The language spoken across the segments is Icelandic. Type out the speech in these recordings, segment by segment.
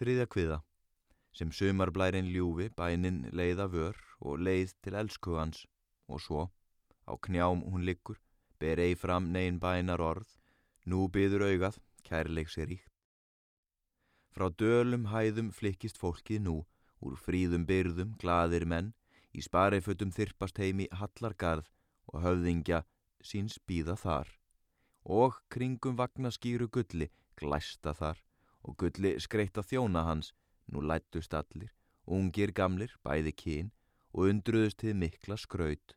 Þriðja kviða, sem sumarblærin ljúfi bænin leiða vör og leið til elsku hans og svo, á knjám hún liggur, ber ei fram negin bænar orð, nú byður augað, kærleik sér ríkt. Frá dölum hæðum flikkist fólkið nú, úr fríðum byrðum gladir menn, í sparifötum þyrpast heimi hallargarð og höfðingja síns býða þar. Og kringum vagnaskýru gulli glæsta þar og gulli skreitt að þjóna hans, nú lættust allir, ungir gamlir, bæði kín og undruðust þið mikla skraut.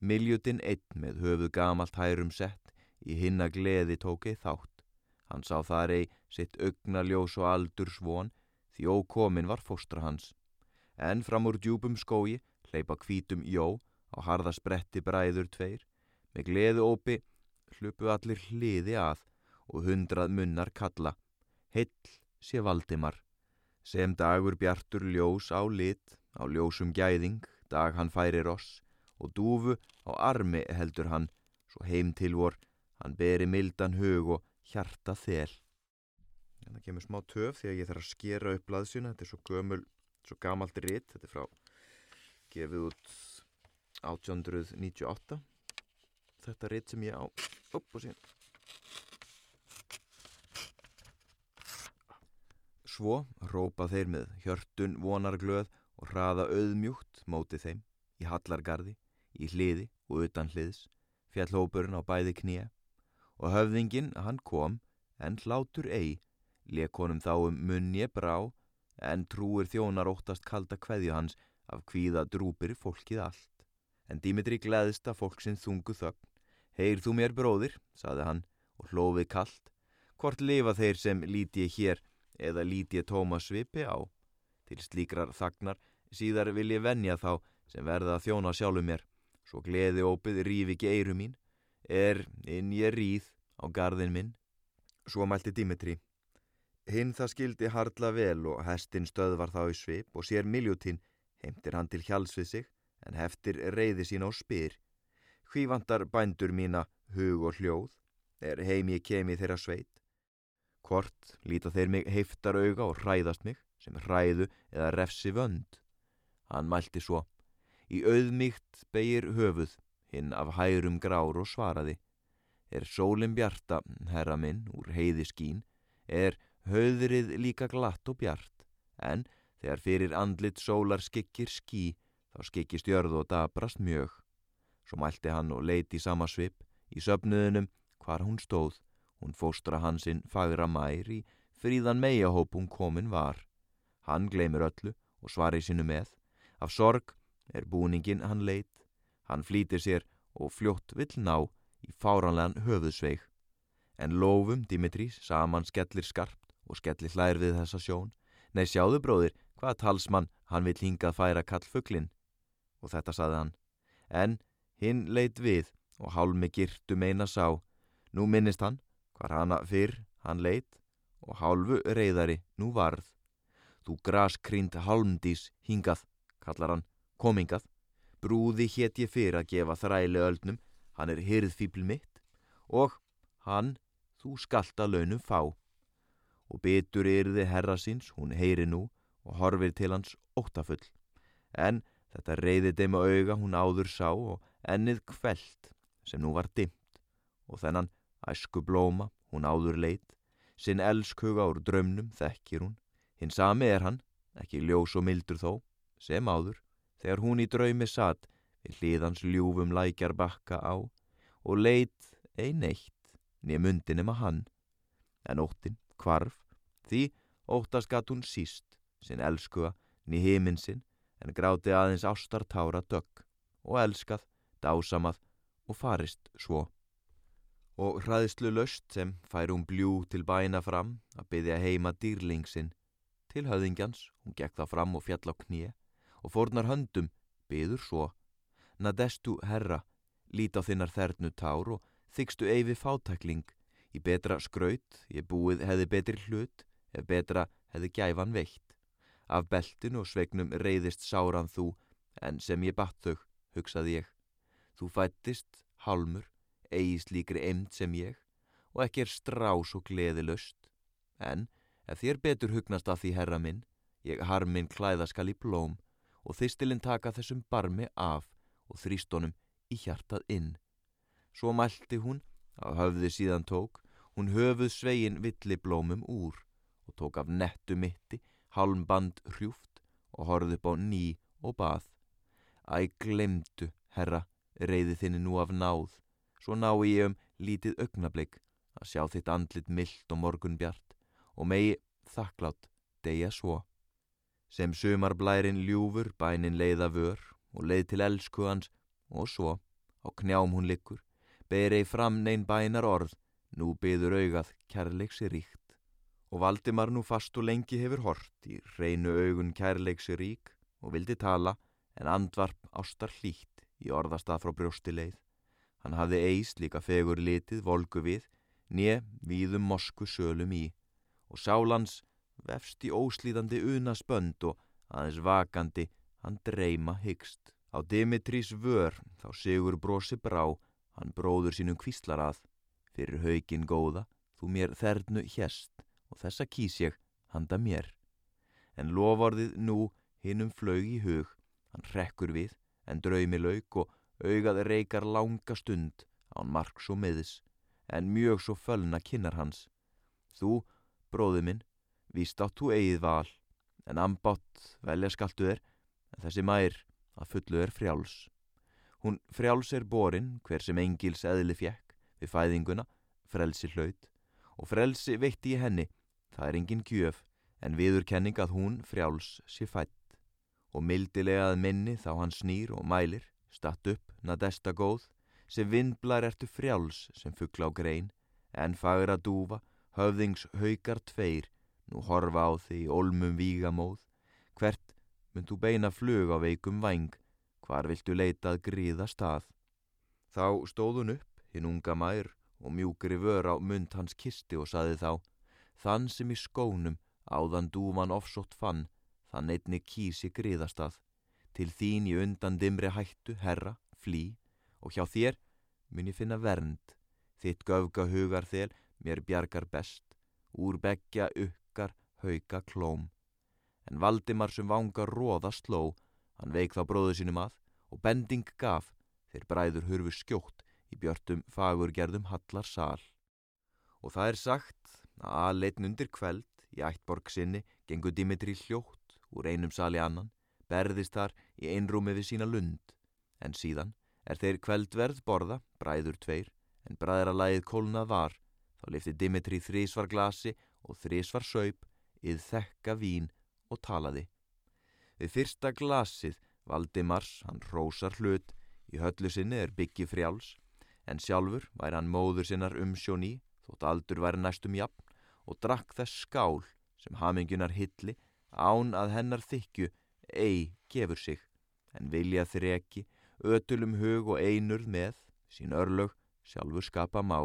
Miljutinn einn með höfuð gamalt hærum sett, í hinna gleði tók ei þátt. Hann sá þar ei sitt augnaljós og aldur svon, því ókomin var fóstra hans. En fram úr djúpum skói hleypa kvítum jó á harða spretti bræður tveir, með gleðu ópi hlupu allir hliði að og hundrað munnar kalla. Hill sé Valdimar, sem dagur bjartur ljós á lit, á ljósum gæðing, dag hann færi ross, og dúfu á armi heldur hann, svo heim til vor, hann beri mildan hug og hjarta þel. En það kemur smá töf því að ég þarf að skera upp blaðsuna, þetta er svo gömul, svo gamalt ritt, þetta er frá, gefið út 1898, þetta ritt sem ég á, upp og síðan. Svo rópa þeir með hjörtun vonarglöð og hraða auðmjúkt móti þeim í hallargarði, í hliði og utan hliðs, fjallhópurinn á bæði knýja og höfðingin hann kom en hlátur ei, lekonum þá um munni brá en trúir þjónar óttast kalda kveðju hans af kvíða drúpir fólkið allt. En Dimitri gleðist að fólksinn þungu þögn. Heyr þú mér bróðir, saði hann og hlófið kallt. Hvort lifa þeir sem líti ég hér eða líti ég tóma svipi á? Til slíkrar þagnar síðar vil ég venja þá sem verða að þjóna sjálfu mér. Svo gleði ópið rífi ekki eiru mín, er inn ég ríð á gardin minn. Svo mælti Dimitri. Hinn það skildi hardla vel og hestin stöðvar þá í svip og sér miljútin heimtir hann til hjáls við sig en heftir reyði sín á spyr. Hví vantar bændur mína hug og hljóð, er heim ég kemi þeirra sveit. Hvort líta þeir mig heiftar auga og hræðast mig sem hræðu eða refsi vönd. Hann mælti svo. Í auðmíkt beigir höfuð, hinn af hærum grár og svaraði. Er sólinn bjarta, herra minn, úr heiði skín, er höðrið líka glatt og bjart, en þegar fyrir andlit sólar skikkir skí, þá skikkist jörð og dabrast mjög. Svo mælti hann og leiti í sama svip, í söpnuðunum, hvar hún stóð, hún fóstra hansinn fagra mær í fríðan meiahóp hún komin var. Hann gleymir öllu og svari sinu með, af sorg er búningin hann leit, hann flýtir sér og fljótt vill ná í fáranlegan höfuðsveig. En lofum Dimitrís saman skellir skarpt og skellir hlær við þessa sjón. Nei sjáðu bróðir, hvað talsmann hann vill hingað færa kall fugglin. Og þetta saði hann. En hinn leit við og hálmi girtu meina sá. Nú minnist hann, hvar hana fyrr hann leit og hálfu reyðari nú varð. Þú graskrynd hálmdís hingað, kallar hann, komingað. Brúði hétt ég fyrr að gefa þræli öldnum, hann er hyrðfíbl mitt og hann þú skalt að launum fá. Og betur yrði herra síns, hún heyri nú og horfir til hans óttafull. En þetta reyði deima auga hún áður sá og ennið kveld sem nú var dimt. Og þennan æsku blóma hún áður leit, sinn elskhuga úr drömnum þekkir hún. Hinn sami er hann, ekki ljós og mildur þó, sem áður, þegar hún í draumi satt við hliðans ljúfum lækjar bakka á og leit ein eitt niður myndin nema hann. En óttin kvarf, því óttast gatt hún síst, sinn elskuga, niður heiminn sinn, en gráti aðeins ástartára dögg og elskað, dásamað og farist svo. Og hraðislu löst sem fær hún bljú til bæna fram að byggja heima dýrlingsinn. Til höfðingjans, hún gekk það fram og fjall á knýja og fórnar höndum, byður svo. Nadestu herra, lít á þinnar þernu tár og þykstu eifi fátækling. Í betra skraut, ég búið hefði betri hlut, ef betra hefði gæfan veitt. Af beltinu og svegnum reyðist sáran þú, en sem ég batt þau, hugsaði ég. Þú fættist, halmur, eigi slíkri emnd sem ég, og ekki er strás og gleði löst. En Ef þér betur hugnast að því herra minn, ég harminn klæða skal í blóm og þistilinn taka þessum barmi af og þrýstónum í hjartað inn. Svo mælti hún, að höfði síðan tók, hún höfuð svegin villi blómum úr og tók af nettu mitti, halmband hrjúft og horfði upp á ný og bað. Æ, glemdu, herra, reyði þinni nú af náð, svo nái ég um lítið augnablik að sjá þitt andlit myllt og morgun bjart og megi þakklátt deyja svo. Sem sumarblærin ljúfur bænin leiða vör og leið til elsku hans og svo, á knjám hún likkur, berei fram neyn bænar orð, nú byður augað kærleiksi ríkt. Og Valdimar nú fast og lengi hefur hort í reynu augun kærleiksi rík og vildi tala en andvarp ástar hlýtt í orðastað frá brjósti leið. Hann hafði eist líka fegur litið volgu við, nje víðum mosku sölum í og sálans vefst í óslíðandi una spönd og aðeins vakandi hann dreyma hyggst. Á Dimitrís vör þá sigur brosi brá, hann bróður sínum kvíslar að, fyrir haugin góða, þú mér þernu hjest og þessa kýs ég handa mér. En lovorðið nú hinnum flög í hug, hann rekkur við, en draumi lauk og augað reykar langa stund án margs og miðs, en mjög svo fölna kinnar hans. Þú, bróði minn, víst átt þú eigið val, en ambátt velja skaltu þér, en þessi mær að fullu er frjáls. Hún frjáls er borin hver sem engils eðli fjekk við fæðinguna, frelsi hlaut, og frelsi veitti í henni, það er engin gjöf, en viðurkenning að hún frjáls sé fætt. Og mildilega að minni þá hann snýr og mælir, statt upp, nadesta góð, sem vindblar ertu frjáls sem fuggla á grein, en fagra dúfa, höfðings haugar tveir, nú horfa á því olmum vígamóð, hvert mynd þú beina flug á veikum væng, hvar viltu leitað gríða stað. Þá stóð hún upp, hinn unga mær, og mjúkri vör á mynd hans kisti og saði þá, þann sem í skónum áðan dúman ofsótt fann, þann einni kísi gríðastað, til þín í undan dimri hættu, herra, flý, og hjá þér mun ég finna vernd, þitt göfga hugar þér mér bjargar best, úr begja ukkar hauka klóm. En Valdimar sem vangar róða sló, hann veik þá bróðu sínum að, og bending gaf, þeir bræður hurfu skjótt í björtum fagurgerðum hallar sál. Og það er sagt að aðleitn undir kveld í ættborg sinni gengur Dimitri hljótt úr einum sali annan, berðist þar í einrúmi við sína lund, en síðan er þeir kveldverð borða, bræður tveir, en bræðralægið kólnað var, þá lifti Dimitri þrísvar glasi og þrísvar saup, yð þekka vín og talaði. Við fyrsta glasið valdi Mars, hann rósar hlut, í höllu sinni er byggi frjáls, en sjálfur væri hann móður sinnar umsjón í, þótt aldur væri næstum jafn, og drakk þess skál sem hamingunar hilli, án að hennar þykju ei gefur sig, en vilja þreki, ötulum hug og einurð með, sín örlög sjálfur skapa má.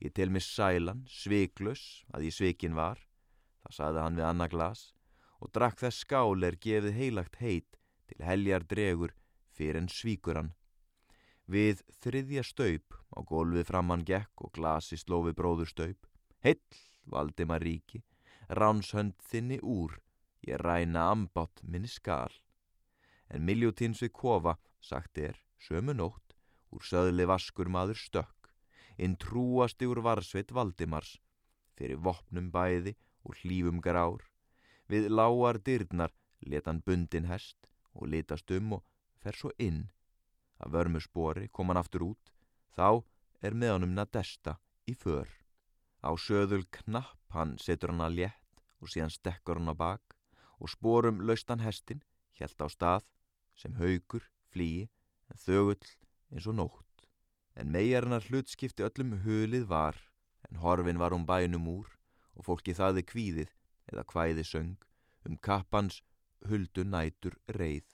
Ég tel mig sælan, sviklus, að ég svikin var, það saði hann við annað glas, og drakk þess skál er gefið heilagt heit til heljar dregur fyrir en svíkur hann. Við þriðja staup á gólfið framann gekk og glasi slófi bróður staup. Heill, valdi maður ríki, ránshönd þinni úr, ég ræna ambátt minni skal. En miljutins við kofa, sagt er, sömu nótt, úr söðli vaskur maður stökk, inn trúasti úr varsveit Valdimars, fyrir vopnum bæði og hlífum grár. Við lágar dyrnar letan bundin hest og litast um og fer svo inn. Að vörmu spori kom hann aftur út, þá er með honum nadesta í för. Á söðul knapp hann setur hann að létt og síðan stekkur hann á bak og sporum laustan hestin, helt á stað sem haugur, flýi, en þögull eins og nótt. En megarnar hlutskipti öllum hulið var, en horfin var um bænum úr og fólki þaði kvíðið eða hvæði söng um kappans huldu nætur reið.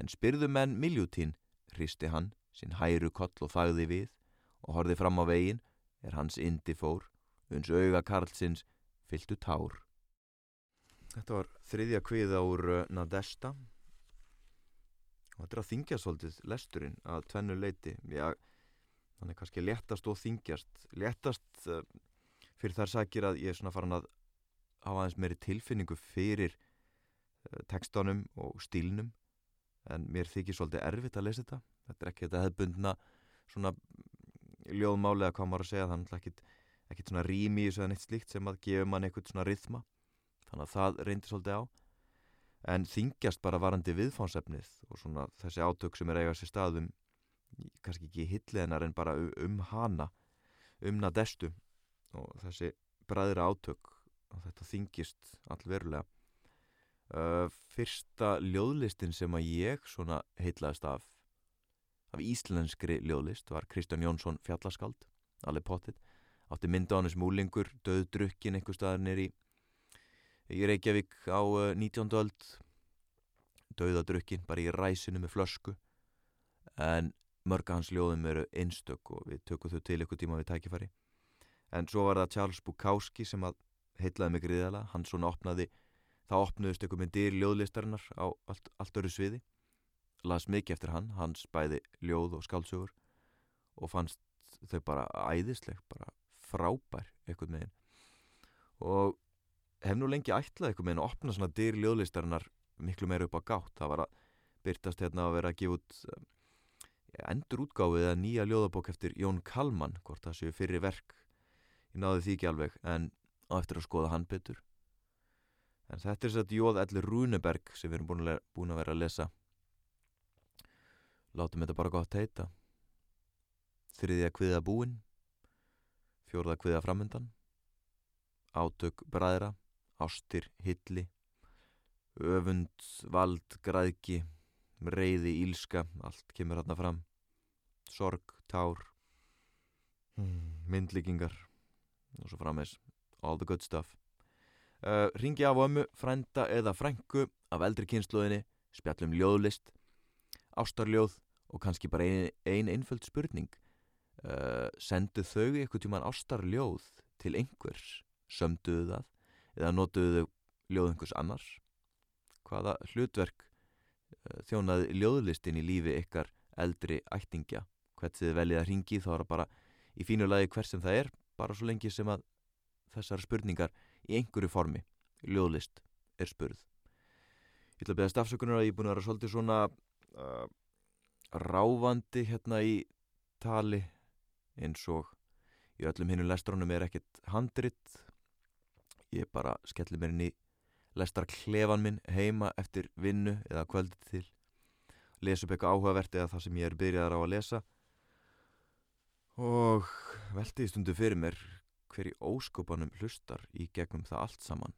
En spyrðu menn miljutín, hristi hann, sinn hæru koll og þagði við og horði fram á vegin er hans indi fór, uns auga Karlsins fyltu tár. Þetta var þriðja kviða úr uh, Nadesta og þetta er að þingja svolítið lesturinn að tvennu leiti. Já, hann er kannski léttast og þingjast. Léttast uh, fyrir þar sækir að ég er svona farin að hafa aðeins meiri tilfinningu fyrir uh, tekstunum og stílnum. En mér þykir svolítið erfitt að lesa þetta. Þetta er ekki þetta hefðbundna svona ljóðmáli eða hvað maður að segja. Þannig að ekkit, ekkit svona rými eða neitt slíkt sem að gefa mann eitthvað svona rithma þannig að það reyndir svolítið á. En þingjast bara varandi viðfánsefnið og svona þessi átök sem er eigað sér staðum kannski ekki hilliðinar en bara um hana um nadestu. Og þessi bræðra átök og þetta þingist allverulega. Uh, fyrsta ljóðlistin sem að ég svona heitlaðist af af íslenskri ljóðlist var Kristján Jónsson fjallaskald alveg pottit, átti mynda á hann sem úlingur döð drukkin einhver staðar nýri í Reykjavík á uh, 19. öld. Döðadrukkin bara í ræsinu með flösku. En mörga hans ljóðum eru einstök og við tökum þau til ykkur tíma við tækifæri. En svo var það Charles Bukowski sem að heitlaði mig gríðala, hann svona opnaði þá opnuðust ykkur með dyr ljóðlistarinnar á allt, allt öru sviði. Las mikið eftir hann, hans bæði ljóð og skálsugur og fannst þau bara æðisleg bara frábær eitthvað megin og hef nú lengi ætlað eitthvað megin að opna svona dyr ljóðlistarinnar miklu meira upp á gátt, það var að byrtast hérna að vera að gefa út um, endur útgáfið eða nýja ljóðabók eftir Jón Kalman, hvort það séu fyrir verk. Ég náði því ekki alveg en á eftir að skoða hann betur. En þetta er satt Jóð Ellir Rúneberg sem við erum búin að, að vera að lesa. Látum þetta bara gott heita. Þriðja kviða búin fjórða kviða framöndan átök bræðra ástir hilli öfund, vald, græðki reyði, ílska allt kemur hérna fram. Sorg, tár hmm, myndlíkingar og svo frammeins all the good stuff. Uh, ringi af ömmu, frænda eða frængu af eldri kynsluðinni spjallum ljóðlist ástarljóð og kannski bara ein, ein einföld spurning. Uh, sendu þau eitthvað tíman ástarljóð til einhvers? Sömduðu það eða notuðu þau ljóð einhvers annars? Hvaða hlutverk uh, þjónaði ljóðlistin í lífi ykkar eldri ættingja? Hvert þið veljið að ringi þá er það bara í fínu lagi hvers sem það er bara svo lengi sem að þessar spurningar í einhverju formi ljóðlist er spurð. Ég ætla að beða stafsökunar að ég er búin að vera svolítið svona uh, ráfandi hérna í tali eins og í öllum hinnum lestrónum er ekkert handrit ég bara skelli mér inn í lestar klefan minn heima eftir vinnu eða kvöldið til lesa upp eitthvað áhugavert eða það sem ég er byrjaðar á að lesa. Og veldi í stundu fyrir mér hver í óskopanum hlustar í gegnum það allt saman.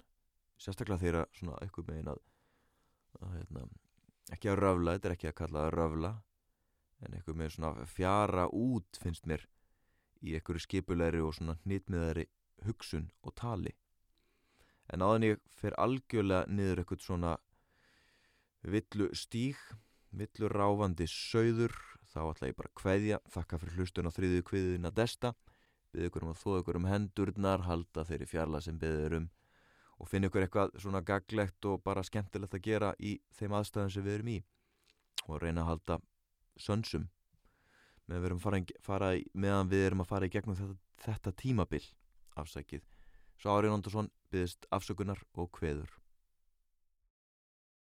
Sérstaklega þeirra svona eitthvað megin að, að hérna, ekki að röfla, þetta er ekki að kalla að röfla en eitthvað með svona fjara út finnst mér í einhverju skipulegri og svona hnitmiðari hugsun og tali en áðan ég fer algjörlega niður eitthvað svona villu stíg villu ráfandi söður þá ætla ég bara að kveðja þakka fyrir hlustun á þriðju kviðina desta byggðu ykkur um að þóða ykkur um hendurnar halda þeirri fjarla sem byggður um og finna ykkur eitthvað svona gaglegt og bara skemmtilegt að gera í þeim aðstæðum sem við erum í og reyna að halda sönsum með við meðan við erum að fara í gegnum þetta, þetta tímabil afsækið Svo Árið Byggðist afsökunar og kveður